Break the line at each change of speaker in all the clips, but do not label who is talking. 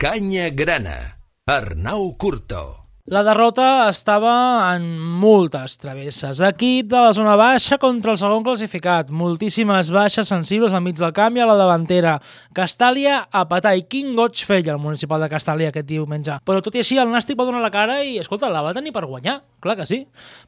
Canya Grana. Arnau Curto.
La derrota estava en moltes travesses. Equip de la zona baixa contra el segon classificat. Moltíssimes baixes sensibles al mig del camp i a la davantera. Castàlia a petar i quin goig feia el municipal de Castàlia aquest diumenge. Però tot i així el Nàstic va donar la cara i, escolta, la va tenir per guanyar. Clar que sí.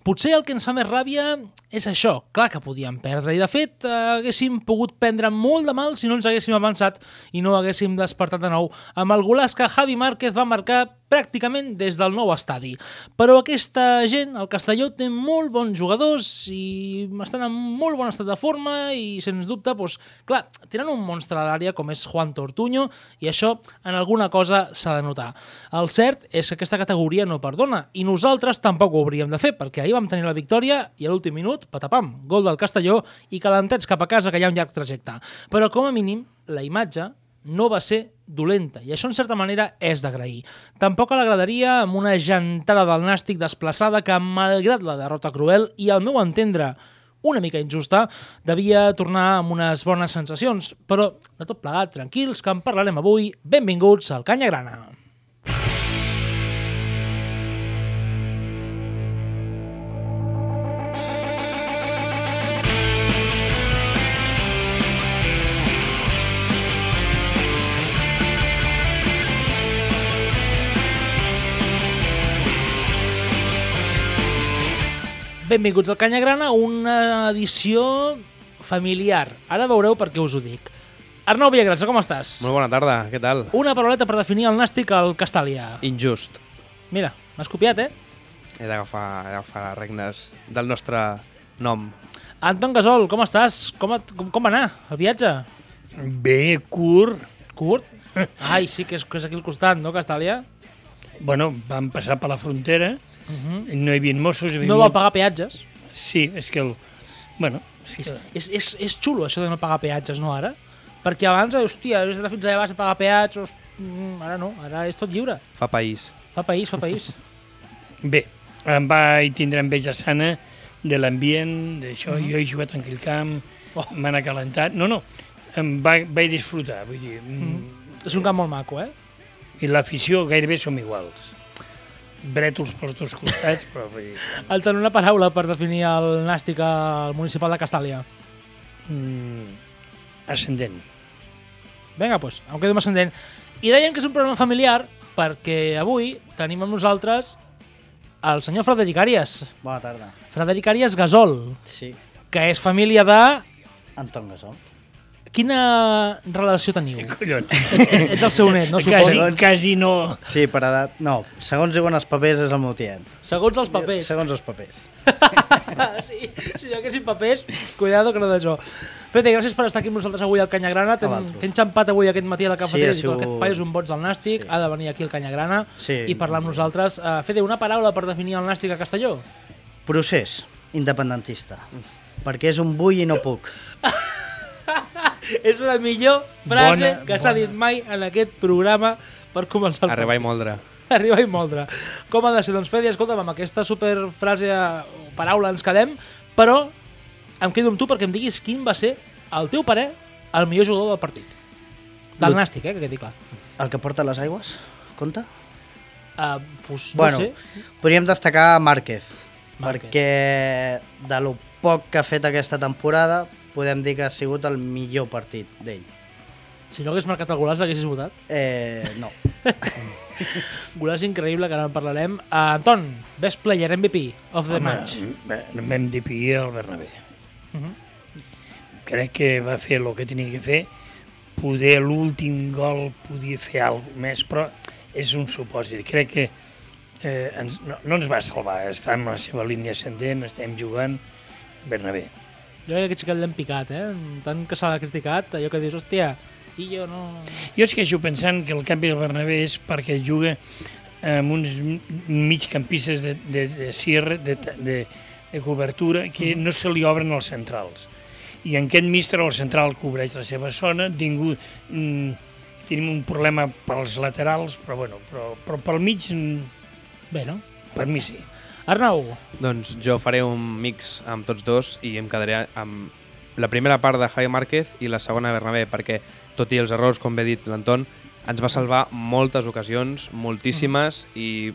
Potser el que ens fa més ràbia és això. Clar que podíem perdre. I de fet, eh, haguéssim pogut prendre molt de mal si no ens haguéssim avançat i no haguéssim despertat de nou amb el golaç que Javi Márquez va marcar pràcticament des del nou estadi. Però aquesta gent, el Castelló, té molt bons jugadors i estan en molt bon estat de forma i, sens dubte, doncs, clar, tenen un monstre a l'àrea com és Juan Tortuño i això en alguna cosa s'ha de notar. El cert és que aquesta categoria no perdona i nosaltres tampoc ho hauríem de fer perquè ahir vam tenir la victòria i a l'últim minut, patapam, gol del Castelló i calentets cap a casa que hi ha un llarg trajecte. Però com a mínim, la imatge no va ser dolenta, i això en certa manera és d'agrair. Tampoc l'agradaria amb una gentada del Nàstic desplaçada que, malgrat la derrota cruel i al meu entendre una mica injusta, devia tornar amb unes bones sensacions. Però, de tot plegat, tranquils, que en parlarem avui. Benvinguts al Canya Grana. Benvinguts al Canya Grana, una edició familiar. Ara veureu per què us ho dic. Arnau Villagrasa, com estàs?
Molt bona tarda, què tal?
Una parauleta per definir el Nàstic al Castàlia.
Injust.
Mira, m'has copiat, eh?
He d'agafar he d'agafar regnes del nostre nom.
Anton Gasol, com estàs? Com, et, com, com va anar el viatge?
Bé, curt.
Curt? Ai, sí, que és, que és aquí al costat, no, Castàlia?
Bueno, vam passar per la frontera,
Uh -huh.
i no hi havia mossos. Hi havia
No va pagar peatges.
Sí, és que el... Bueno, sí,
És, és, és, és xulo, això de no pagar peatges, no, ara? Perquè abans, hòstia, havies d'anar fins allà vas a pagar peatges, host... mm, ara no, ara és tot lliure.
Fa país.
Fa país, fa país.
bé, em vaig tindre enveja sana de l'ambient, d'això, jo he jugat en aquell camp,
Oh.
m'han acalentat. No, no, em va, vaig disfrutar, vull dir, mm.
és un camp molt maco, eh?
I l'afició gairebé som iguals. Brètols per tots costats, però vull dir,
Alton, una paraula per definir el Nàstic al municipal de Castàlia.
mm, ascendent.
Vinga, doncs, em quedo amb ascendent. I dèiem que és un programa familiar perquè avui tenim amb nosaltres el senyor Frederic Àrias.
Bona tarda.
Frederic Àrias Gasol,
Sí,
que és família de...
Anton Gasol.
Quina relació teniu?
Collons,
Ets, ets, ets el seu net, no?
quasi,
Suposo.
quasi no...
Sí, per edat... No, segons diuen els papers és el meu tiet.
Segons els papers.
Segons els papers.
sí, si hi haguessin papers, cuidado que no d'això. Fede, gràcies per estar aquí amb nosaltres avui al Canyagrana. T'hem xampat avui aquest matí a la cafeteria. Sí,
sigut-
Aquest paio és un boig al Nàstic,
Sí.
ha de venir aquí al Canyagrana
Sí.
i parlar amb nosaltres. Uh, Fede, una paraula per definir el Nàstic a Castelló?
Procés independentista. Perquè és un vull i no puc.
És la millor frase
Bona,
que s'ha dit mai en aquest programa per començar el
Arribar i moldre.
Arribar i moldre. Com ha de ser? Doncs Fede, escolta'm, amb aquesta superfrase o paraula ens quedem, però em quedo amb tu perquè em diguis quin va ser, al teu parer, el millor jugador del partit. Del Nàstic, eh, que quedi clar.
El que porta les aigües? Compte?
Uh, pues,
Bueno,
no sé.
podríem destacar Márquez,
Márquez.
perquè de lo poc que ha fet aquesta temporada podem dir que ha sigut el millor partit d'ell.
Si no hagués marcat el golaç, l'haguessis votat.
Eh, no.
Golaç increïble, que ara en parlarem. Uh, Anton, best player, MVP of the match.
bé, vam dir el Bernabé.
Uh -huh.
Crec que va fer el que tenia que fer. Poder l'últim gol podia fer alguna més, però és un supòsit. Crec que eh, ens, no, no ens va salvar. Està en la seva línia ascendent, estem jugant Bernabé.
Jo crec que aquest l'hem picat, eh? Tant que se l'ha criticat, allò que dius, hòstia, i jo no...
Jo segueixo pensant que el canvi del Bernabé és perquè juga amb uns migcampistes de, de, de cierre, de, de, de cobertura, que no se li obren els centrals. I en aquest míster el central cobreix la seva zona, ningú... Mm, tenim un problema pels laterals, però, bueno, però, però pel mig, mm,
Bé, no?
per mi sí.
Arnau,
Doncs jo faré un mix amb tots dos i em quedaré amb la primera part de Javi Márquez i la segona Bernabé, perquè tot i els errors, com bé dit l'Anton, ens va salvar moltes ocasions, moltíssimes, i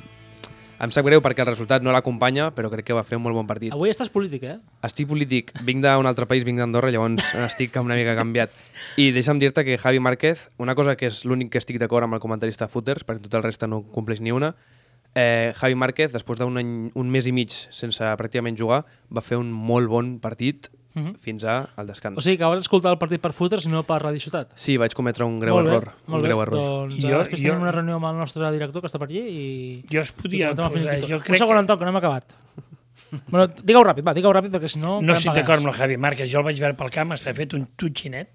em sap greu perquè el resultat no l'acompanya, però crec que va fer un molt bon partit.
Avui estàs polític, eh?
Estic polític, vinc d'un altre país, vinc d'Andorra, llavors estic una mica canviat. I deixa'm dir-te que Javi Márquez, una cosa que és l'únic que estic d'acord amb el comentarista de Footers, perquè tot el reste no compleix ni una, eh, Javi Márquez, després d'un any, un mes i mig sense pràcticament jugar, va fer un molt bon partit
Mhm.
fins a al descans.
O sigui que vas escoltar el partit per footers i no per Radio Ciutat.
Sí, vaig cometre un greu
Molt bé,
error.
molt
un
bé.
greu error.
Doncs
Jo-
després
jo-
tenim una reunió amb el nostre director que està per allí i...
Jo es podia
i
posar, jo
Un
crec
segon,
que-
Anton, que no hem acabat. bueno, digue-ho ràpid, va, digue-ho ràpid, perquè si no...
No estic d'acord amb el Javi Márquez. Jo el vaig veure pel camp, està fet un tutxinet.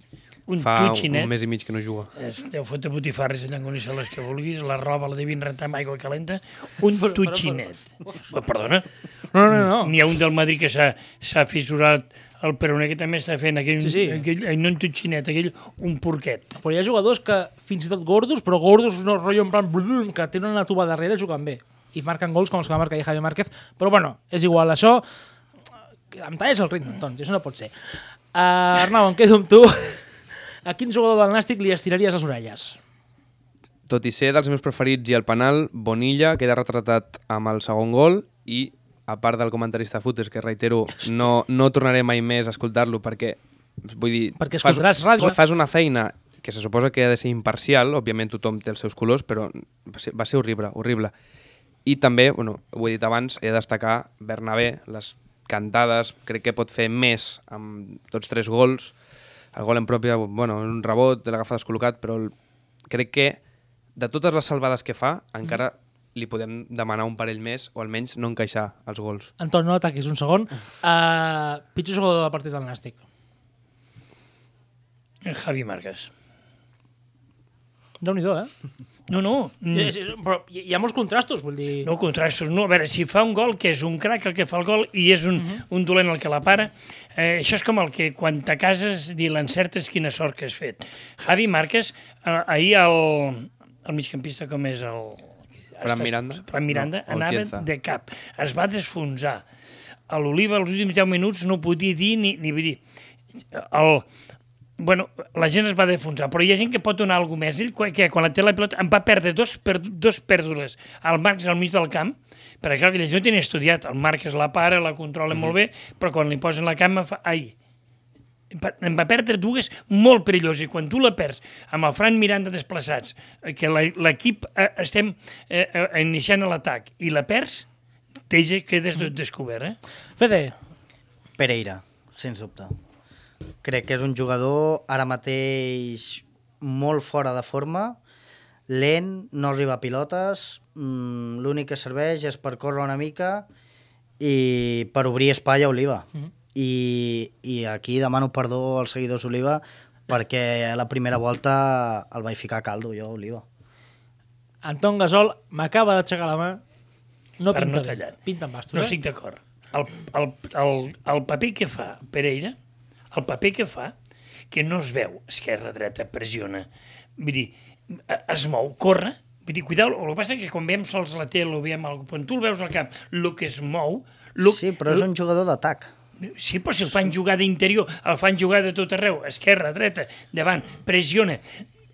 Un
Fa un,
tutxinet.
un mes i mig que no juga.
Es deu fotre botifarres allà on les que vulguis, la roba la devien rentar amb aigua calenta, un tutxinet. Perdona,
No, no, no.
n'hi ha un del Madrid que s'ha s'ha fissurat el peroner que també està fent aquell,
Sí, sí.
aquell no un tutxinet, aquell un porquet.
Però hi ha jugadors que, fins i tot gordos, però gordos no rotllo en plan blum, que tenen una tuba darrere, juguen bé. I marquen gols com els que va marcar ahir Javi Márquez. Però bueno, és igual, això... Em talles el ritme, doncs, això no pot ser. Uh, Arnau, em quedo amb tu. A quin jugador del Nàstic li estiraries les orelles?
Tot i ser dels meus preferits i el penal, Bonilla queda retratat amb el segon gol i, a part del comentarista de Footers, que reitero, no, no tornaré mai més a escoltar-lo perquè, vull dir...
Perquè
fas-
ràdio.
Fas una feina que se suposa que ha de ser imparcial, òbviament tothom té els seus colors, però va ser, va ser horrible, horrible. I també, bueno, ho he dit abans, he de destacar Bernabé, les cantades, crec que pot fer més amb tots tres gols, el gol en pròpia, bueno, un rebot, l'agafa descol·locat, però el, crec que de totes les salvades que fa, encara li podem demanar un parell més, o almenys no encaixar els gols.
Anton, no ataquis un segon. Uh, pitjor jugador del partit del Nàstic.
Javi Márquez.
Déu-n'hi-do, eh?
No, no,
Mm. Però hi ha molts contrastos, vull dir...
no contrastos, no. A veure, si fa un gol, que és un crac el que fa el gol i és un, uh -huh. un dolent el que la para, eh, això és com el que quan te cases i l'encertes quina sort que has fet. Javi Márquez, eh, ahir el, el migcampista com és el...
Fran Miranda?
Fran Miranda
No,
anava de cap. Es va desfonsar. A l'Oliva, els últims 10 minuts, no podia dir ni, ni dir... El, bueno, la gent es va defonsar, però hi ha gent que pot donar alguna més. Ell, que quan la té la pilota, en va perdre dos, per, dos pèrdules al Marcs al mig del camp, perquè clar, ells no tenen estudiat. El Marcs la para, la controla molt bé, però quan li posen la cama fa... Ai, en va perdre dues molt perilloses i quan tu la perds amb el Fran Miranda desplaçats eh, que l'equip eh, estem eh, eh, iniciant l'atac i la perds t'ella quedes mm. descobert eh?
Fede,
Pereira, sens dubte. Crec que és un jugador ara mateix molt fora de forma, lent, no arriba a pilotes, mm, l'únic que serveix és per córrer una mica i per obrir espai a Oliva. Mm -hmm. I, I aquí demano perdó als seguidors Oliva perquè a la primera volta el vaig ficar a caldo jo, Oliva.
Anton Gasol m'acaba d'aixecar la mà. No
Per
pinta
no
bé. Pinta amb bastos,
no
eh?
estic d'acord el, el, el, el paper que fa Pereira el paper que fa que no es veu esquerra-dreta, pressiona vull dir, eh, es mou, corre vull dir, cuidao, el que passa és que quan veiem sols la tele o veiem algo, quan tu el veus al camp el que es mou lo,
Sí, però és un jugador d'atac.
Sí, però si el fan jugar d'interior, el fan jugar de tot arreu, esquerra, dreta, davant, pressiona,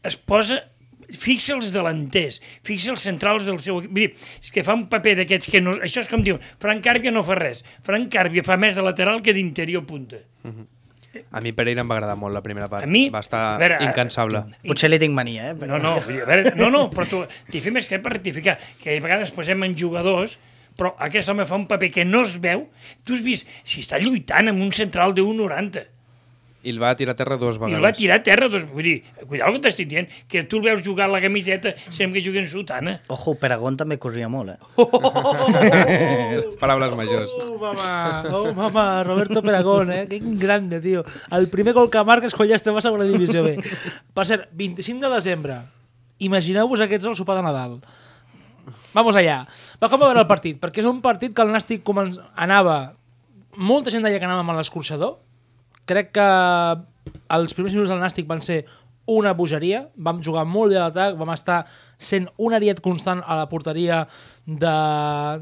es posa fixa els delanters, fixa els centrals del seu equip. Vull dir, és que fa un paper d'aquests que no... Això és com diu, Frank Càrbia no fa res. Frank Càrbia fa més de lateral que d'interior punta.
A mi Pereira em va agradar molt la primera part.
A mi,
Va estar
a veure,
incansable.
Potser li tinc mania, eh?
No, no, dir, a veure, no, no, però tu, t'hi fem que per rectificar, que a vegades posem en jugadors però aquest home fa un paper que no es veu. Tu has vist, si està lluitant amb un central de 1,90
I el va tirar a terra dues
I
vegades.
el va tirar a terra, doncs, vull dir, cuidao que t'estic dient, que tu el veus jugar a la camiseta, sembla que jugui en sotana.
Ojo, Peragón també corria molt, eh?
Paraules majors.
Oh, mama, oh, mama, Roberto Peragón, eh? Quin grande, tio. El primer gol que marques quan ja estem a segona divisió B. Per cert, 25 de desembre. Imagineu-vos aquests al sopar de Nadal. Vamos allà. Va com a veure el partit, perquè és un partit que el Nàstic anava... Molta gent deia que anava amb l'escorxador. Crec que els primers minuts del Nàstic van ser una bogeria, vam jugar molt bé a l'atac, vam estar sent un ariet constant a la porteria de,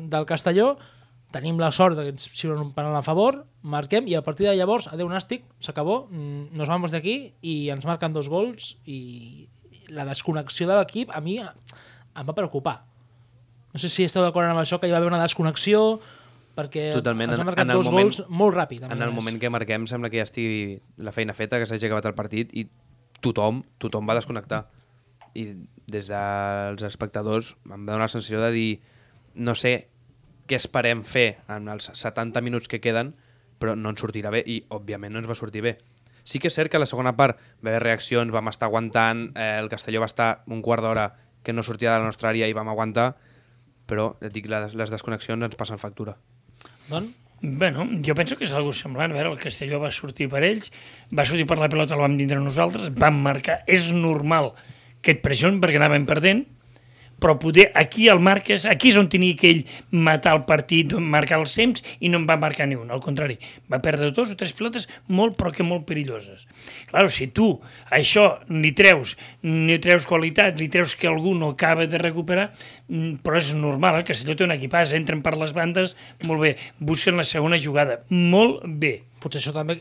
del Castelló, tenim la sort que ens xiulen un penal a favor, marquem, i a partir de llavors, adeu Nàstic, s'acabó, mm, nos vamos d'aquí i ens marquen dos gols i la desconnexió de l'equip a mi em va preocupar. No sé si esteu d'acord amb això, que hi va haver una desconnexió, perquè
Totalment.
ens han marcat
en
dos
moment-
gols molt ràpid.
En el
més.
moment que marquem sembla que ja estigui la feina feta, que s'hagi acabat el partit i tothom, tothom va desconnectar. I des dels espectadors em va donar la sensació de dir no sé què esperem fer en els 70 minuts que queden, però no ens sortirà bé i, òbviament, no ens va sortir bé. Sí que és cert que a la segona part va haver reaccions, vam estar aguantant, eh, el Castelló va estar un quart d'hora que no sortia de la nostra àrea i vam aguantar, però et dic, les, les desconnexions ens passen factura.
Doncs,
Bueno, jo penso que és algo semblant. A veure, el Castelló va sortir per ells, va sortir per la pelota, la vam tindre nosaltres, vam marcar. És normal que et pressionin perquè anàvem perdent, però poder, aquí el marques, aquí és on tenia que ell matar el partit, marcar els temps, i no en va marcar ni un. Al contrari, va perdre dos o tres pilotes molt, però que molt perilloses. Claro, si tu això li treus, li treus qualitat, li treus que algú no acaba de recuperar, mm, però és normal, el Castelló té un equipàs, entren per les bandes, molt bé, busquen la segona jugada, molt bé.
potser això també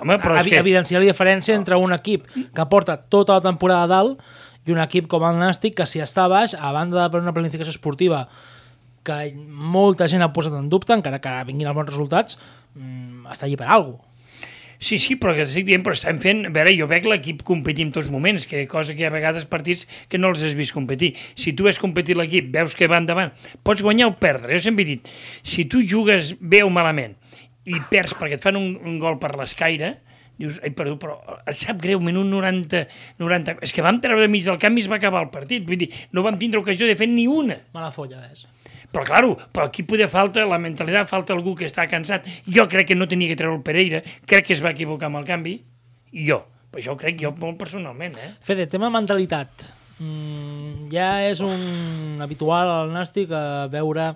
Home, però és que-
evidencia la diferència entre un equip que porta tota la temporada a dalt i un equip com el Nàstic que si està baix, a banda de per una planificació esportiva que molta gent ha posat en dubte, encara que vinguin els bons resultats, mm, està allí per alguna cosa.
Sí, sí, però que estic dient, però estem fent... A veure, jo veig l'equip competir en tots moments, que cosa que hi ha a vegades partits que no els has vist competir. Si tu ves competir l'equip, veus que va endavant, pots guanyar o perdre. Jo sempre he dit, si tu jugues bé o malament i perds perquè et fan un, un gol per l'escaire, dius, ai, perdó, però et sap greu, minut 90, 90... És que vam treure mig del camp i es va acabar el partit. Vull dir, no vam tindre ocasió de fer ni una.
Mala folla, és.
Però, claro, però aquí poder falta la mentalitat, falta algú que està cansat. Jo crec que no tenia que treure el Pereira, crec que es va equivocar amb el canvi, jo. Però això ho crec jo molt personalment, eh?
Fede, tema mentalitat. Mm, ja és un habitual al Nàstic a veure...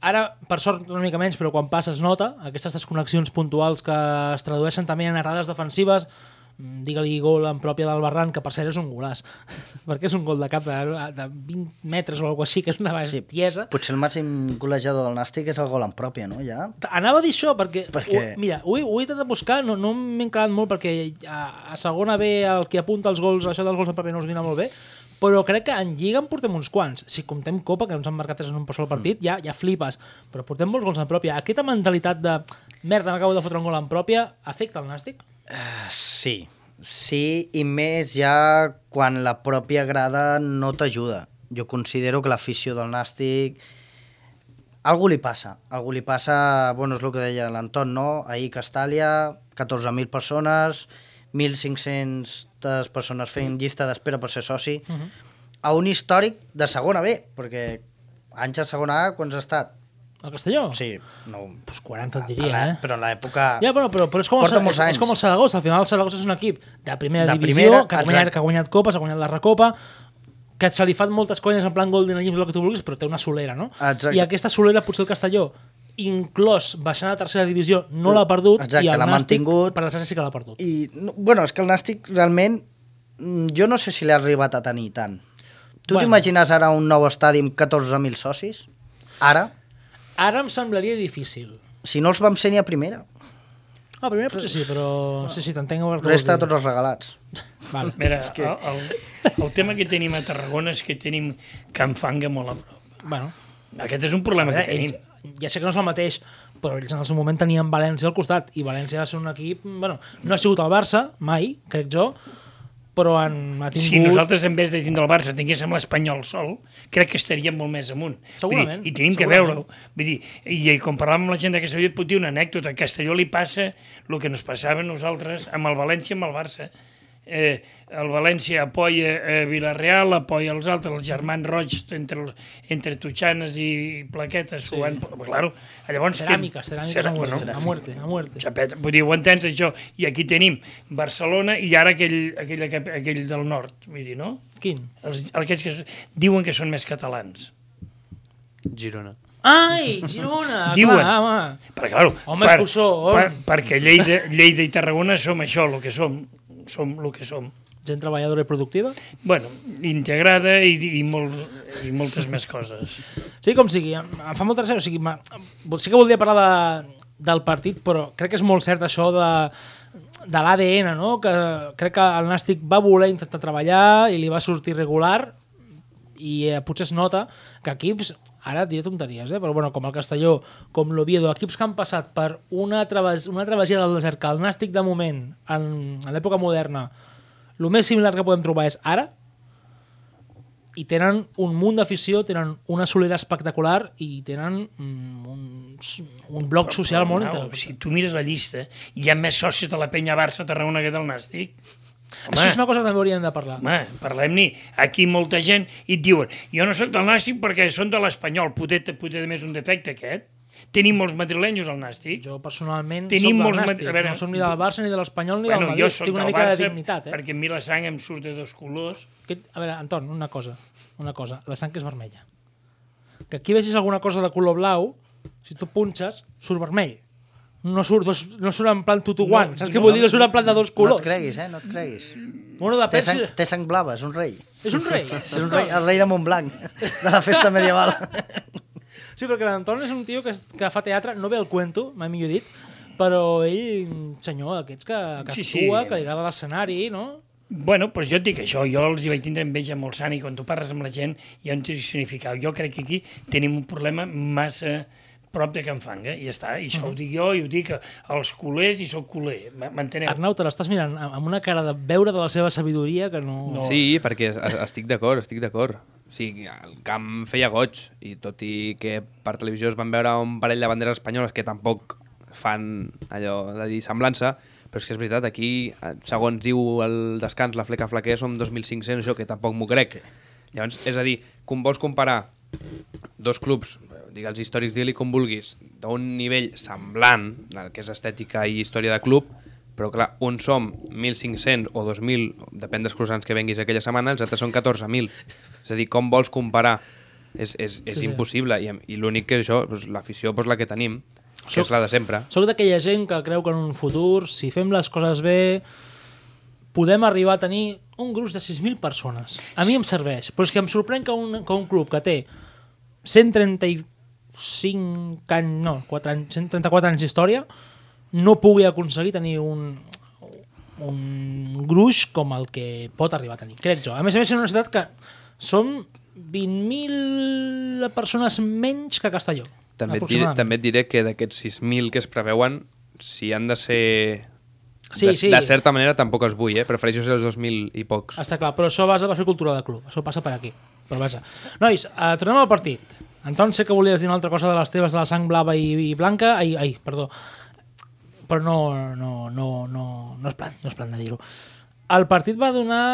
Ara, per sort, una mica menys, però quan passa es nota aquestes desconnexions puntuals que es tradueixen també en errades defensives, mm, digue-li gol en pròpia del Barran, que per cert és un golàs, perquè és un gol de cap de, de 20 metres o alguna així, que és una
Sí.
bestiesa.
Potser el màxim golejador del Nàstic és el gol en pròpia, no? Ja?
Anava a dir això perquè,
Perquè-
Ho, mira, ho, ho he intentat buscar, no, no m'he encarat molt perquè a, a segona B el que apunta els gols, això dels gols en paper no us vine molt bé, però crec que en Lliga en portem uns quants. Si comptem Copa, que ens han marcat en un sol partit, ja, ja flipes, però portem molts gols en pròpia. Aquesta mentalitat de merda, m'acabo de fotre un gol en pròpia, afecta el Nàstic?
Uh, sí, sí, i més ja quan la pròpia grada no t'ajuda. Jo considero que l'afició del Nàstic algú li passa, algú li passa, bueno, és el que deia l'Anton, no? Ahir Castàlia, 14.000 persones, 1.500 persones fent llista d'espera per ser soci, uh -huh. a un històric de segona B, perquè anys a segona A, quants ha estat?
El Castelló?
Sí, no,
Pues 40 et
a
diria,
la-
eh?
però en l'època...
Ja, bueno, però, però és, com el, és, és com el Saragossa. Al final el Saragossa és un equip de primera
De
divisió,
primera,
que, ha guanyat, que ha guanyat copes, ha guanyat la recopa, que se li fan moltes conyes en plan Golden Games, el que tu vulguis, però té una solera, no?
Exacte.
I aquesta solera potser el Castelló, inclòs baixant a tercera divisió, no l'ha perdut,
Exacte,
i el Nàstic,
mantingut.
per desgràcia, sí que l'ha perdut.
I, no, bueno, és que el Nàstic realment, mm, jo no sé si l'ha arribat a tenir tant. Tu
Bueno.
t'imagines ara un nou estadi amb 14.000 socis? Ara?
Ara em semblaria difícil.
Si no els vam ser ni a primera.
Ah, primer potser sí, però sí, sí, t'entenc que
Resta tots els regalats.
Vale.
Mira, el, el, el tema que tenim a Tarragona és que tenim Can Fanga molt a prop.
Bueno,
Aquest és un problema
a
que
veure,
tenim.
ells, ja sé que no és el mateix, però ells en el seu moment tenien València al costat, i València va ser un equip... Bueno, no ha sigut el Barça, mai, crec jo, però han, ha tingut...
Si nosaltres, en vez de tindre el Barça, tinguéssim l'Espanyol sol, crec que estaríem molt més amunt.
Segurament,
dir, I tenim que veure-ho. Vull dir, i, i com parlàvem amb la gent de Castelló, et puc dir una anècdota. A Castelló li passa el que ens passava a nosaltres amb el València i amb el Barça. Eh, el València apoya eh, Villarreal, apoya els altres, els germans roig entre, entre tutxanes i plaquetes. Sí. Van, però, claro, llavors...
Ceràmiques, ceràmiques a muerte,
bueno,
a muerte, a muerte.
Xapet, vull dir, ho entens, això? I aquí tenim Barcelona i ara aquell, aquell, aquell, aquell del nord, vull dir, no?
Quin?
Els, aquells que diuen que són més catalans.
Girona.
Ai, Girona,
Diuen.
clar, home.
Perquè, claro,
Home, és que ho som.
per, perquè Lleida, Lleida i Tarragona som això, el que som. Som el que som.
Gent treballadora i productiva?
Bueno, integrada i, i, molt, i moltes més coses.
Sí, com sigui, em, em fa molta gràcia, o sigui, sí que voldria parlar de, del partit, però crec que és molt cert això de de l'ADN, no? que crec que el Nàstic va voler intentar treballar i li va sortir regular i eh, potser es nota que equips, ara diré tonteries, eh? però bueno, com el Castelló, com l'Oviedo, equips que han passat per una, traves, una travessia del desert que el Nàstic de moment, en, en l'època moderna, el més similar que podem trobar és ara, i tenen un munt d'afició, tenen una solera espectacular i tenen mm, un, un bloc social molt
Arnau,
interessant.
Si tu mires la llista, hi ha més socis de la penya Barça Tarragona que del Nàstic.
Això és una cosa que també hauríem de parlar.
Home, parlem-n'hi. Aquí molta gent i et diuen jo no sóc del Nàstic perquè són de l'Espanyol. Poder, poder més un defecte aquest. Tenim molts madrilenyos al Nàstic.
Jo personalment
Tenim
soc
molts
del Nàstic,
a veure-
no som ni del Barça ni de l'Espanyol ni del
jo
Madrid. Tinc una
del
mica
Barça
de dignitat, eh?
perquè a mi la sang em surt de dos colors.
Que, a veure, Anton, una cosa, una cosa, la sang és vermella. Que aquí vegis alguna cosa de color blau, si tu punxes, surt vermell. No surt, dos, no surt en plan tutuguan,
No,
saps què
no,
vull dir? No surt en plan de dos
No
colors.
et creguis, eh? No et creguis.
Bueno,
Té
depèn
sang, té sang blava, és un rei.
És un rei.
És un rei, el rei de Montblanc, de la festa medieval.
Sí, perquè l'Anton és un tio que, es- que fa teatre, no ve al cuento, mai millor dit, però ell, senyor, d'aquests que, que
Sí,
actua,
sí.
que li agrada l'escenari, no?
Bueno, doncs jo et dic això, jo els hi vaig tindre enveja molt sana i quan tu parles amb la gent ja no t'hi significau. Jo crec que aquí tenim un problema massa prop de Can Fanga, i ja està. I això ho dic jo i ho dic als culers i sóc culer, m'enteneu?
Arnau, te l'estàs mirant amb una cara de veure de la seva sabidoria que no...
No. Sí, perquè es- estic d'acord, estic d'acord. O sigui, el camp feia goig, i tot i que per televisió es van veure un parell de banderes espanyoles que tampoc fan allò de dir semblança, però és que és veritat, aquí, eh, segons diu el descans, la fleca flaquer, som 2.500, això que tampoc m'ho crec. Llavors, és a dir, com vols comparar dos clubs, digue'ls històrics, digue-li com vulguis, d'un nivell semblant, el que és estètica i història de club, però clar, un som 1.500 o 2.000, depèn dels croissants que venguis aquella setmana, els altres són 14.000. És a dir, com vols comparar? És, és, és
Sí, sí.
impossible, i, i l'únic que és això, doncs, l'afició doncs, la que tenim, que
Soc-
és la de sempre.
Soc d'aquella gent que creu que en un futur, si fem les coses bé, podem arribar a tenir un gruix de 6.000 persones. A mi em serveix, però és que em sorprèn que un, que un club que té 135 anys, no, 4 anys, 134 anys d'història, no pugui aconseguir tenir un, un gruix com el que pot arribar a tenir, crec jo. A més a més, és una ciutat que som 20.000 persones menys que Castelló.
També et, diré, també et diré que d'aquests 6.000 que es preveuen, si han de ser...
Sí,
de,
sí.
de certa manera tampoc els vull, eh? prefereixo ser els 2.000 i pocs.
Està clar, però això basa per fer cultura de club. Això passa per aquí. Però vaja. Nois, uh, tornem al partit. Anton, sé que volies dir una altra cosa de les teves de la sang blava i, i blanca. Ai, ai, perdó. Però no, no, no, no, no és plan, no és plan de dir-ho. El partit va donar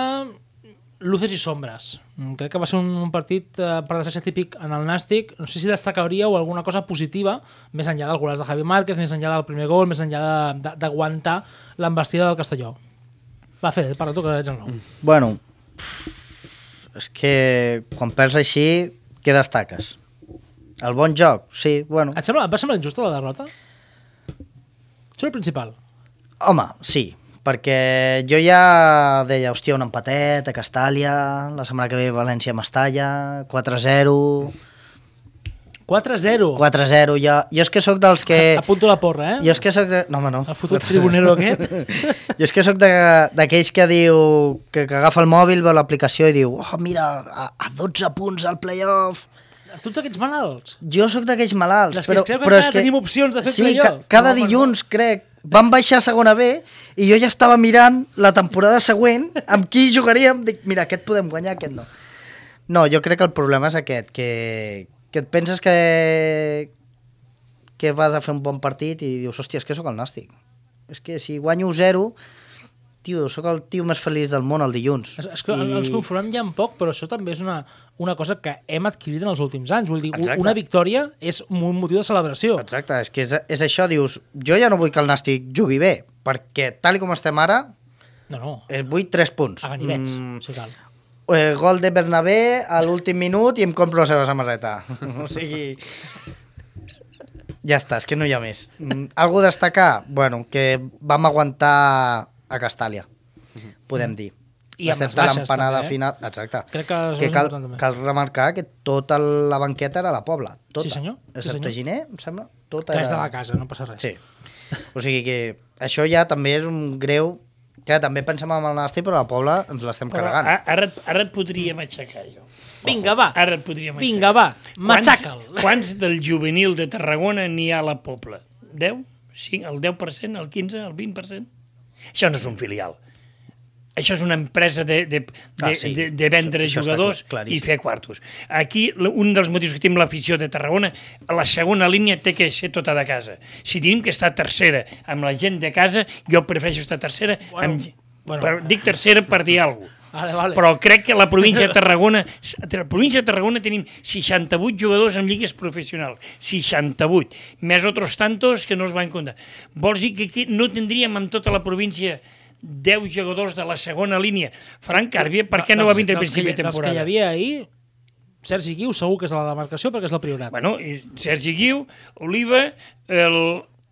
luces i sombres. Mm, Crec que va ser un, partit eh, per desgràcia típic en el Nàstic. No sé si destacaríeu alguna cosa positiva, més enllà del golaç de Javi Márquez, més enllà del primer gol, més enllà d'aguantar l'embestida del Castelló. Va, Fede, parla tu, que ets el nou.
Bueno, és que quan perds així, què destaques? El bon joc, sí, bueno.
Et, sembla, et va semblar injusta la derrota? Això és el principal.
Home, sí, perquè jo ja deia, hòstia, un empatet a Castàlia, la setmana que ve València Mestalla, 4-0,
4-0.
4-0, jo, jo és que sóc dels que...
Apunto la porra, eh?
Jo és que sóc de... No, home, no.
El fotut tribunero aquest.
Jo és que sóc de- d'aquells que diu que, que agafa el mòbil, veu l'aplicació i diu oh, mira, a, a 12 punts al playoff.
Tots aquests malalts.
Jo sóc d'aquells malalts,
Les
però,
que
però és que...
tenim opcions de fer
sí, ca cada
No,
dilluns, crec, van baixar a segona B i jo ja estava mirant la temporada següent amb qui jugaríem. Dic, mira, aquest podem guanyar, aquest no. No, jo crec que el problema és aquest, que, que et penses que, que vas a fer un bon partit i dius, hòstia, és que sóc el nàstic. És que si guanyo 0, tio, sóc el tio més feliç del món el dilluns.
És, és que I... ens conformem ja en poc, però això també és una, una cosa que hem adquirit en els últims anys. Vull dir,
Exacte.
una victòria és un motiu de celebració.
Exacte, és que és, és això, dius, jo ja no vull que el nàstic jugui bé, perquè tal com estem ara,
No, no,
vull 3 punts.
a ganivets,
Mm,
si cal.
eh, gol de Bernabé a l'últim minut i em compro la seva samarreta. o sigui... Ja està, és que no hi ha més. Mm, Algú destacar? Bueno, que vam aguantar a Castàlia, podem dir.
I amb les
Excepte l'empanada
també, eh?
final. Exacte.
Crec que
que cal, cal remarcar que tota la banqueta era la Pobla. Tota.
Sí, senyor. Sí,
Excepte
senyor.
Giner, em sembla. Tota
Que
era...
és de la casa, no passa res.
Sí. O sigui que això ja també és un greu... Que també pensem en el Nàstic, però la Pobla ens l'estem carregant.
ara, ara et podríem aixecar, jo.
Vinga, va.
Ara et podríem aixecar.
Vinga, va. Matxaca'l.
Quants, quants del juvenil de Tarragona n'hi ha a la Pobla? 10? Sí, el 10%, el 15%, el 20%? Això no és un filial. Això és una empresa de, de, de,
Ah, sí.
de, de vendre
Això-
jugadors
clar-
i fer quartos. Aquí, un dels motius que tenim l'afició de Tarragona, la segona línia té que ser tota de casa. Si tenim que estar tercera amb la gent de casa, jo prefereixo estar tercera
Bueno,
amb...
bueno.
per, dic tercera per dir alguna cosa.
Vale, vale.
Però crec que la província de Tarragona, a la província de Tarragona tenim 68 jugadors en lligues professionals, 68, més otros tantos que no els van comptar. Vols dir que aquí no tindríem en tota la província 10 jugadors de la segona línia? Frank Càrbia, per què no va vindre a principi de
Dels que hi
temporada?
havia ahir, Sergi Guiu segur que és a la demarcació perquè és la priorat.
Bueno, i Sergi Guiu, Oliva, el,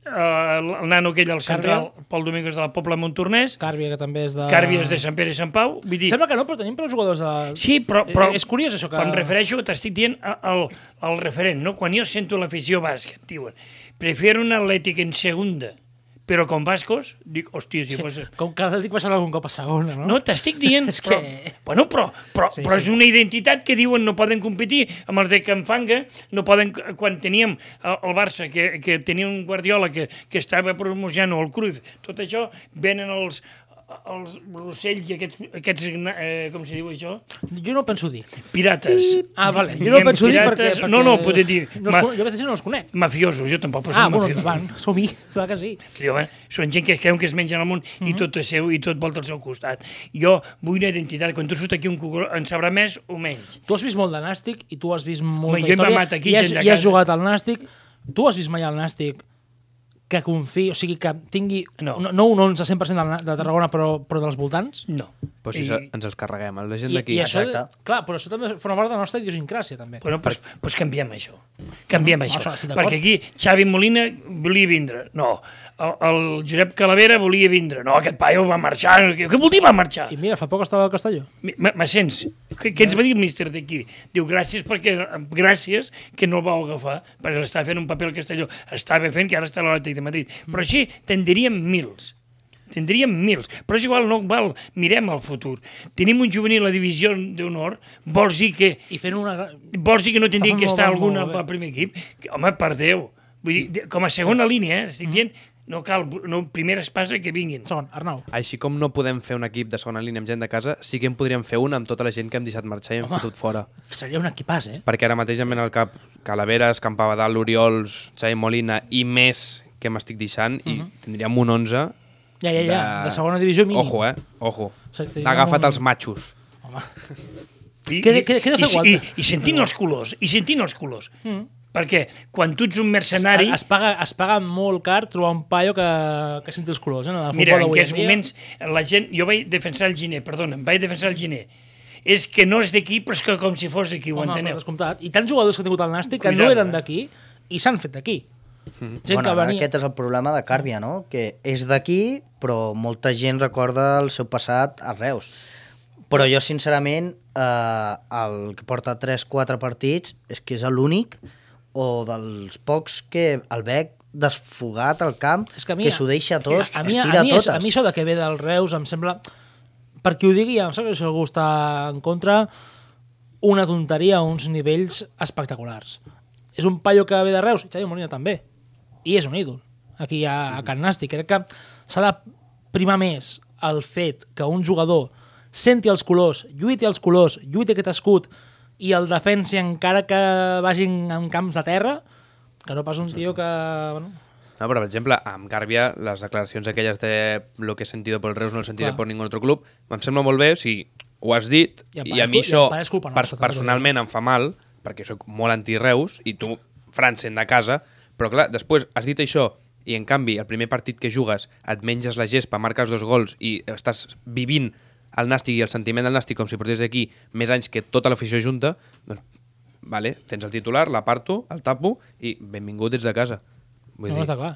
el, el nano aquell al central, Pol Domingos de la Pobla Montornès,
Càrbia, que també és de...
Càrbies de Sant Pere i Sant Pau, vull dir...
Sembla que no, però tenim prou jugadors de...
Sí, però, però
Eh, És curiós això que...
quan em refereixo, t'estic dient al, al referent, no? Quan jo sento l'afició basca, diuen, prefiero un Atlètic en segunda, però con vascos, dic, hòstia, si fos...
Com que dic baixar algun cop a segona, no?
No, t'estic dient,
És
però,
que-
bueno, però, però,
Sí,
sí, però
sí.
és una identitat que diuen no poden competir amb els de Canfanga, no poden, quan teníem el, el Barça, que, que tenia un Guardiola que, que estava promocionant el Cruyff, tot això, venen els, els Rossell i aquests, aquests eh, com se diu això?
Jo no penso dir.
Pirates.
Ah, vale. Jo no penso dir perquè,
pirates.
perquè...
No, no, podria dir.
No
Ma-
jo aquests no els conec.
Mafiosos, jo tampoc, però
Ah,
són
bueno,
mafiosos.
endavant. Som-hi, clar que sí.
Jo, eh? Són gent que creuen que es mengen el món
Mhm.
i tot és seu i tot volta al seu costat. Jo vull una identitat. Quan tu surt aquí un cucuró, en sabrà més o menys.
Tu has vist molt de Nàstic i tu has vist molta
Home, jo he
història
mamat aquí
i has, i has jugat al Nàstic. Tu has vist mai al Nàstic que confiï, o sigui, que tingui
No.
no, no un 11 100% de, de Tarragona, però, però dels voltants?
No.
Però si
I,
ens els carreguem, la gent d'aquí.
això, clar, però això també forma part de la nostra idiosincràsia, també.
Bueno, doncs pues, pues canviem això. Canviem
No,
això.
això estic d'acord.
Perquè aquí Xavi Molina volia vindre. No. El, el Josep Calavera volia vindre. No, aquest paio va marxar. Què, vol dir va marxar?
I mira, fa poc estava al Castelló.
Sents? Què, què ens va dir el míster d'aquí? Diu, gràcies perquè gràcies que no el vau agafar, perquè l'estava fent un paper al Castelló. Estava fent que ara està a l'Atlètic de Madrid. Però així tindríem mils. Tindríem mils. Però és igual, no val. Mirem el futur. Tenim un juvenil a la divisió d'honor, vols dir que
I fent una...
vols dir que no tindria que estar
bé,
algun
molt
al al primer equip? Home, per Déu. Vull dir, com a segona línia, eh? Estic dient, no cal, no, primera espasa que vinguin.
Segon, Arnau.
Així com no podem fer un equip de segona línia amb gent de casa, sí que en podríem fer un amb tota la gent que hem deixat marxar i hem
Home.
fotut fora.
Seria un equipàs, eh?
Perquè ara mateix em ven al cap Calaveres, Campabadal, Oriols, Xavi Molina i més que m'estic deixant i tindríem un 11
Ja, ja, ja. De, segona divisió mínim.
Ojo, eh? Ojo.
Tindríem
Agafa't els matxos.
Home.
I,
Què de- què- què de fer
i, i, i sentint els colors, i sentint els colors. Mm. Perquè quan tu ets un mercenari...
Es, es, paga, es paga molt car trobar un paio que, que senti els colors. Eh? En el
Mira, en aquests
dia.
moments la gent... Jo vaig defensar el Giner, perdona, em vaig defensar el Giner. És que no és d'aquí, però és que com si fos d'aquí, ho
Home,
enteneu?
I tants jugadors que ha tingut el Nàstic que no eren
eh?
d'aquí i s'han fet d'aquí.
Mhm.
Gent
bueno,
que venia...
aquest és el problema de Càrbia, no? Que és d'aquí, però molta gent recorda el seu passat a Reus. Però jo, sincerament, eh, el que porta 3-4 partits és que és l'únic o dels pocs que el veig desfogat al camp,
És que mi-
que s'ho deixa tot,
a mi,
es
a, mi,
totes.
a mi això de que ve del Reus em sembla... Per qui ho digui, em sembla que si algú està en contra, una tonteria a uns nivells espectaculars. És un paio que ve de Reus, Xavi Molina també. I és un ídol, aquí a, a Can Nàstic. Crec que s'ha de primar més el fet que un jugador senti els colors, lluiti els colors, lluiti aquest escut i el defensi encara que vagin en camps de terra, que no pas un tio que... Bueno,
No, però, per exemple, amb Gàrbia, les declaracions aquelles de lo que he sentido por el Reus no lo sentiré
Clar.
por ningún otro club, em sembla molt bé, o sigui, ho has dit,
I
i, a mi això
culpa
per,
també,
personalment em fa mal, perquè sóc molt anti-Reus, i tu, Fran, sent de casa, però clar, després has dit això, i en canvi, el primer partit que jugues et menges la gespa, marques dos gols i estàs vivint el nàstic i el sentiment del nàstic com si portés aquí més anys que tota l'afició junta, doncs, vale, tens el titular, l'aparto, el tapo i benvingut ets de casa. Vull
no, està clar.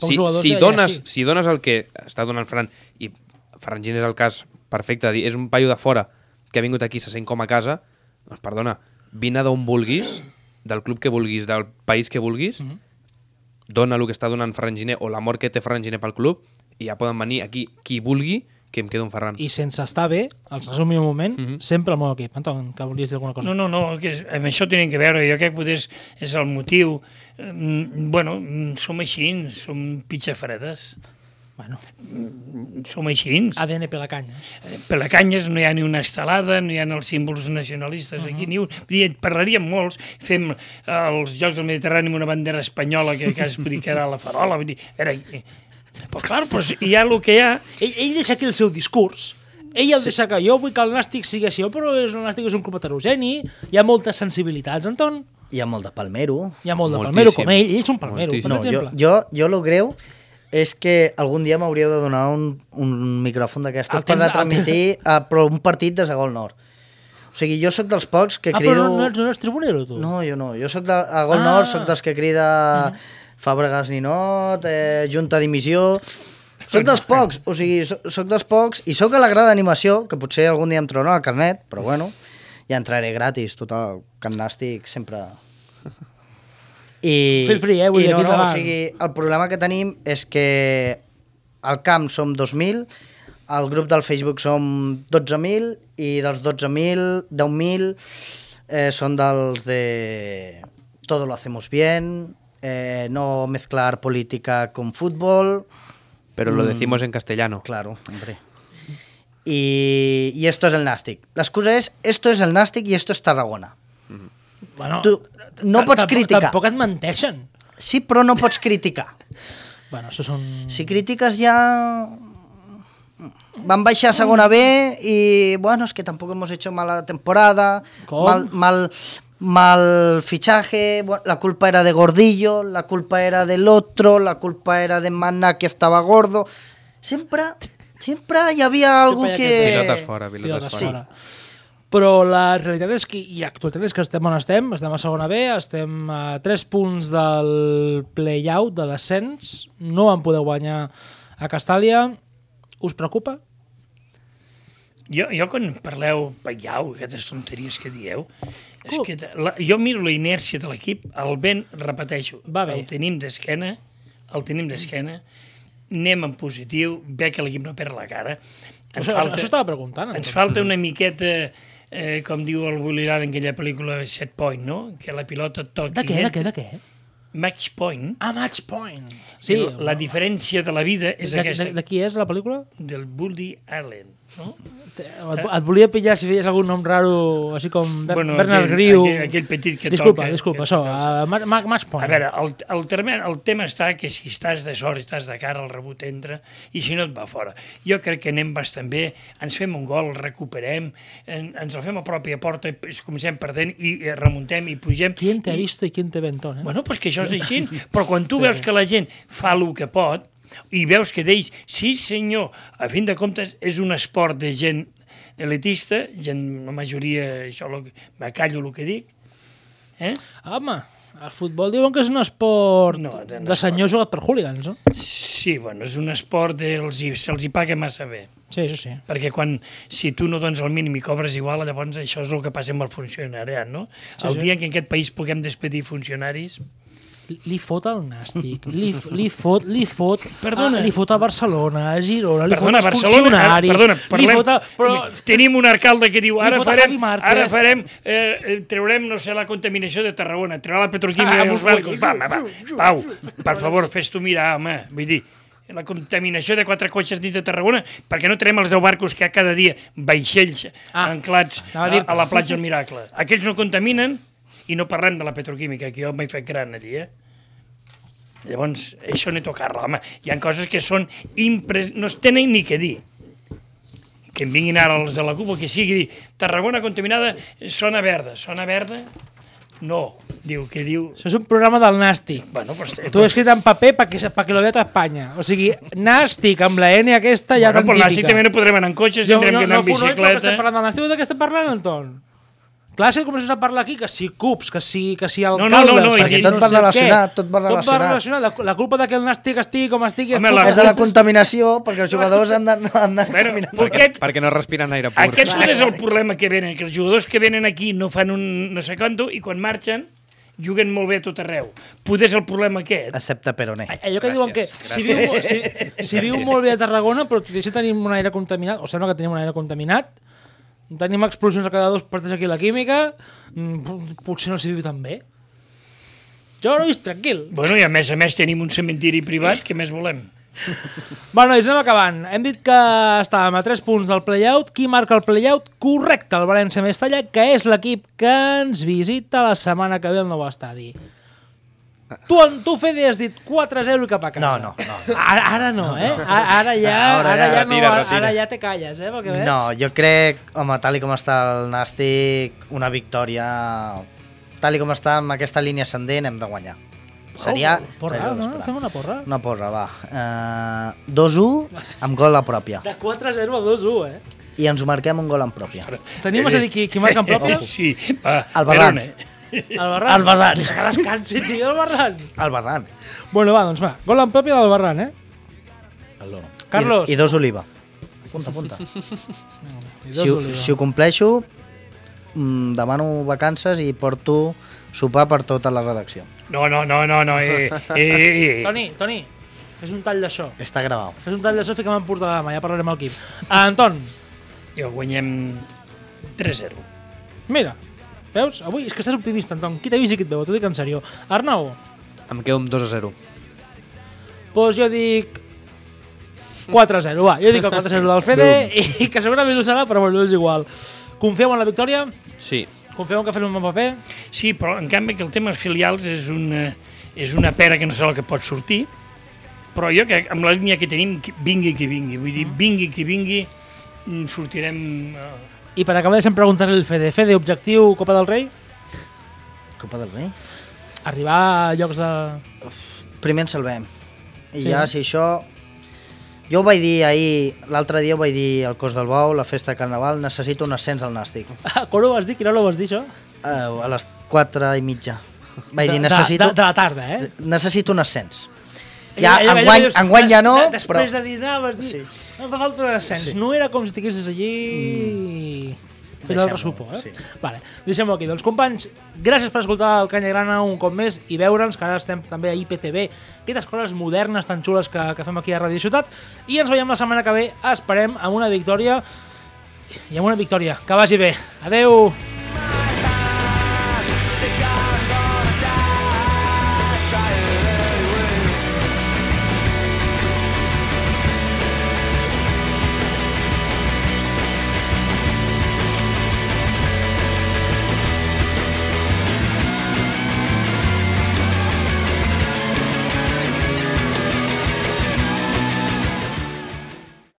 Com
si, si, dones, si dones el que està donant Fran, i Ferran Gin és el cas perfecte, dir, és un paio de fora que ha vingut aquí, se sent com a casa, doncs perdona, vine d'on vulguis, del club que vulguis, del país que vulguis,
Mhm.
dona el que està donant Ferran Giner o l'amor que té Ferran Giner pel club i ja poden venir aquí qui vulgui, que em quedo un Ferran.
I sense estar bé, els resumi un moment,
Mhm.
sempre el meu equip. Anton, que volies dir alguna cosa?
No, no, no, que és, amb això tenen que veure, jo crec que potser és, és el motiu. Mm, bueno, mm, som així, som pitxes fredes,
Bueno,
som així.
ADN Pelacanya.
Per la canyes no hi ha ni una estelada, no hi ha els símbols nacionalistes aquí, ni un. Vull dir, en parlaríem molts, fem eh, els Jocs del Mediterrani amb una bandera espanyola que, que es vull dir que era la farola, vull dir, era... Però clar, pues, hi ha el que hi ha,
Ell, ell deixa aquí el seu discurs, ell el deixa que jo vull que el Nàstic sigui així, però és, el Nàstic és un club heterogeni, hi ha moltes sensibilitats, Anton,
Hi ha molt de palmero.
hi ha molt de
Moltíssim.
palmero com ell, ell és un palmero,
Moltíssim.
per
No, jo,
exemple.
jo, jo lo greu és que algun dia m'hauríeu de donar un, un micròfon d'aquestos
El
per
el
retransmitir a, però un partit de segon nord. O sigui, jo sóc dels pocs que
ah,
crido...
però no, no, ets, no ets tribunero, tu?
No, jo no. Jo sóc de, a Gol
Ah.
Nord, sóc dels que crida Fàbregas Ninot, eh, Junta d'Emissió... Soc dels pocs, o sigui, soc, dels pocs i sóc a la grada d'animació, que potser algun dia em trobarà el carnet, però bueno, ja entraré gratis, total, Can Nàstic sempre... I,
Feel free, eh, vull
i no, no, o sigui, el problema que tenim és que al camp som 2.000, al grup del Facebook som 12.000 i dels 12.000, 10.000 eh, són dels de todo lo hacemos bien, eh, no mezclar política con fútbol,
Pero lo
Mm.
decimos en castellano.
claro, hombre. Y, y esto es el Nastic. La excusa es, esto es el Nastic y esto es Tarragona.
Bueno,
Tu no pots
tampoc-
criticar.
Tampoc et menteixen.
Sí, però no pots criticar.
Bueno, això són...
Si critiques ja... Van baixar a segona B y bueno, es que tampoco hemos hecho mala temporada,
¿Cómo?
mal, mal, mal fichaje, bueno, la culpa era de Gordillo, la culpa era del otro, la culpa era de Mana que estaba gordo. Sempre, sempre hi havia algú
Sempre hi ha
que...
Pilotes fora, pilotes
Pilotes
fora.
fora. Però la realitat és que, i l'actualitat és que estem on estem, estem a segona B, estem a 3 punts del play-out, de descens, no van poder guanyar a Castàlia. Us preocupa?
Jo, jo quan parleu paiau, aquestes tonteries que dieu, és que la, jo miro la inèrcia de l'equip, el vent, repeteixo,
Va bé.
el tenim d'esquena, el tenim d'esquena, anem en positiu, ve que l'equip no perd la cara. Ens
Això, falta, això estava preguntant.
ens falta una miqueta, eh, com diu el Bolirà en aquella pel·lícula Set Point, no? Que la pilota toqui.
De què, de què, de què?
Match Point.
Ah, Match Point.
Sí,
Sí,
la diferència de la vida és
de,
aquesta,
de, de qui és la pel·lícula?
del Woody Allen, no?
Et, et volia pillar si feies algun nom raro, així com Ber
Bueno,
Bernard
aquell-
Griu.
aquell- aquell petit que
disculpa,
toca,
Disculpa,
que
això,
toca
uh, Ma-.
A veure, el, el, terme, el tema està que si estàs de sort, estàs de cara, el rebut entra, i si no et va fora. Jo crec que anem bastant bé, ens fem un gol, recuperem, en, ens el fem a pròpia porta, i comencem perdent i, i remuntem i pugem.
¿Quién te ha
I,
visto y quién te ve, Anton? Eh?
Bueno, pues que això és així, però quan tu veus que la gent fa el que pot i veus que d'ells, sí senyor, a fin de comptes és un esport de gent elitista, gent, la majoria, això lo, me callo el que dic, eh?
Home, el futbol diuen que és un esport
No,
de, de senyor jugat per hooligans, no?
Sí, bueno, és un esport dels, se'ls hi paga massa bé.
Sí, això sí.
Perquè quan, si tu no dones el mínim i cobres igual, llavors això és el que passa amb el funcionariat, no?
Sí,
el
sí.
dia que en aquest país puguem despedir funcionaris...
Li fot el nàstic, li, li fot, li fot,
Perdona.
a, li fot a Barcelona, a Girona, li
Perdona,
fot als
Barcelona, ara,
funcionaris,
perdona,
li
parlem,
fot a, però,
tenim un alcalde que diu
Li
ara farem, ara farem eh, eh, traurem, no sé, la contaminació de Tarragona, traurà la petroquímica
Ah,
ah, dels
m'ho
barcos. Va, va, va, Pau, per favor, fes tu mirar, home, vull dir, la contaminació de quatre cotxes dins de Tarragona, perquè no tenim els 10 barcos que hi ha cada dia, vaixells
Ah,
anclats
a
a la platja del Miracle. Aquells no contaminen i no parlem de la petroquímica, que jo m'he fet gran allí, eh? Llavors, això no tocar-la, home. Hi ha coses que són impres... no es tenen ni que dir. Que em vinguin ara els de la CUP o que sigui, dir, Tarragona contaminada, zona verda. Zona verda? No. Diu, que diu...
això és un programa del nàstic.
Bueno, pues,
Tu ho he escrit en paper perquè pa que lo vea tota Espanya. O sigui, nàstic amb la N aquesta ja
bueno,
tan
per l'àcid
típica.
també no podrem anar en cotxes,
Jo,
tindrem
no,
que anar
no,
en
no, no,
bicicleta.
estem parlant del nàstic, de què estem parlant, Anton? Clar, si comences a parlar aquí, que si CUPs, que si, que si
no,
alcaldes...
no, no,
que
perquè
si
tot
no
va relacionat, tot va
Tot va
relacionat.
relacionat. La, la culpa de que el nàstic estigui com estigui...
Home,
és
la-
És de la contaminació, perquè els jugadors han de... Han de
Bueno,
caminar.
aquest,
Perquè no respiren aire pur.
Aquest és el problema que venen, que els jugadors que venen aquí no fan un no sé quanto i quan marxen juguen molt bé a tot arreu. Poder és el problema aquest.
Excepte Peroné.
Allò que diuen que
Gràcies,
si viu, si, si viu molt bé a Tarragona, però tot i així tenim un aire contaminat, o sembla que tenim un aire contaminat, tenim explosions a cada dos partits aquí a la química, mm, potser no s'hi viu tan bé. Jo no he vist tranquil.
Bueno, i a més a més tenim un cementiri privat, què més volem?
Bueno, nois, anem acabant. Hem dit que estàvem a 3 punts del play-out. Qui marca el play-out? Correcte, el València Mestalla, que és l'equip que ens visita la setmana que ve al nou estadi. Tu, tu Fede, has dit 4-0 i cap a casa.
No, no, no.
Ara, ara no, eh? Ara, ara ja,
Ara
ara
ja.
ja, no,
Retira,
ara,
retira.
ara ja te calles, eh, pel que veig.
No, jo crec, home, tal i com està el Nàstic, una victòria... Tal i com està amb aquesta línia ascendent, hem de guanyar. Seria...
Oh, porra, no?
d'esperar.
Fem una porra.
Una porra, va. Uh, 2-1 amb gol a pròpia.
De 4-0 a 2-1, eh?
I ens marquem un gol en pròpia.
Tenim, és a dir, qui, qui marca en pròpia?
Sí, va,
El Barran.
Verona.
El Barran.
El Barran.
Que descansi, tio, el Barran.
El Barran.
Bueno, va, doncs va. Gol en pròpia del Barran, eh? Carlos.
I, I dos oliva. Apunta, apunta.
I dos
si,
Oliva.
si ho compleixo, mm, demano vacances i porto sopar per tota la redacció.
No, no, no, no, no. Eh, eh, eh.
Toni, Toni, fes un tall d'això.
Està gravat.
Fes un tall d'això i fiquem en porta de la mà, ja parlarem al Quim. Anton,
Jo guanyem 3-0.
mira, veus? Avui és que estàs optimista, Anton. Qui t'ha vist i qui et veu? T'ho dic en sèrio. Arnau,
Em quedo amb 2 a 0.
doncs jo dic 4-0, va. Jo dic el 4-0 del Fede i que segurament ho serà, però bueno, és igual. Confieu en la victòria?
Sí.
Confieu en que fem un bon paper?
Sí, però en canvi que el tema filials és una, és una pera que no sé el que pot sortir, però jo que amb la línia que tenim, vingui qui vingui, vull dir, vingui qui vingui, mm, sortirem... eh,
I per acabar deixem preguntar-li al Fede. Fede, objectiu Copa del Rei?
Copa del Rei.
Arribar a llocs de...
Primer ens salvem. I
Sí.
ja, si això... Jo ho vaig dir ahir, l'altre dia ho vaig dir al Cos del Bou, la festa de Carnaval, necessito un ascens al Nàstic.
Ah, quan ho vas dir? Quina hora ho vas dir, això?
Uh, a les 4 i mitja. Vaig dir,
De-
necessito,
De, de, de la tarda, eh?
necessito un ascens. Ja,
Allò- allò
enguany,
dius,
enguany ja no,
de-
però...
Després de dinar vas dir,
Sí.
Em fa falta un ascens.
Sí.
No era com si estiguessis allí... Mm. Fent el ressupó, eh?
sí.
Vale, deixem-ho aquí. Doncs, companys, gràcies per escoltar el Canya Grana un cop més i veure'ns, que ara estem també a IPTV, aquestes coses modernes tan xules que, que fem aquí a Ràdio Ciutat, i ens veiem la setmana que ve, esperem, amb una victòria, i amb una victòria. Que vagi bé. Adeu!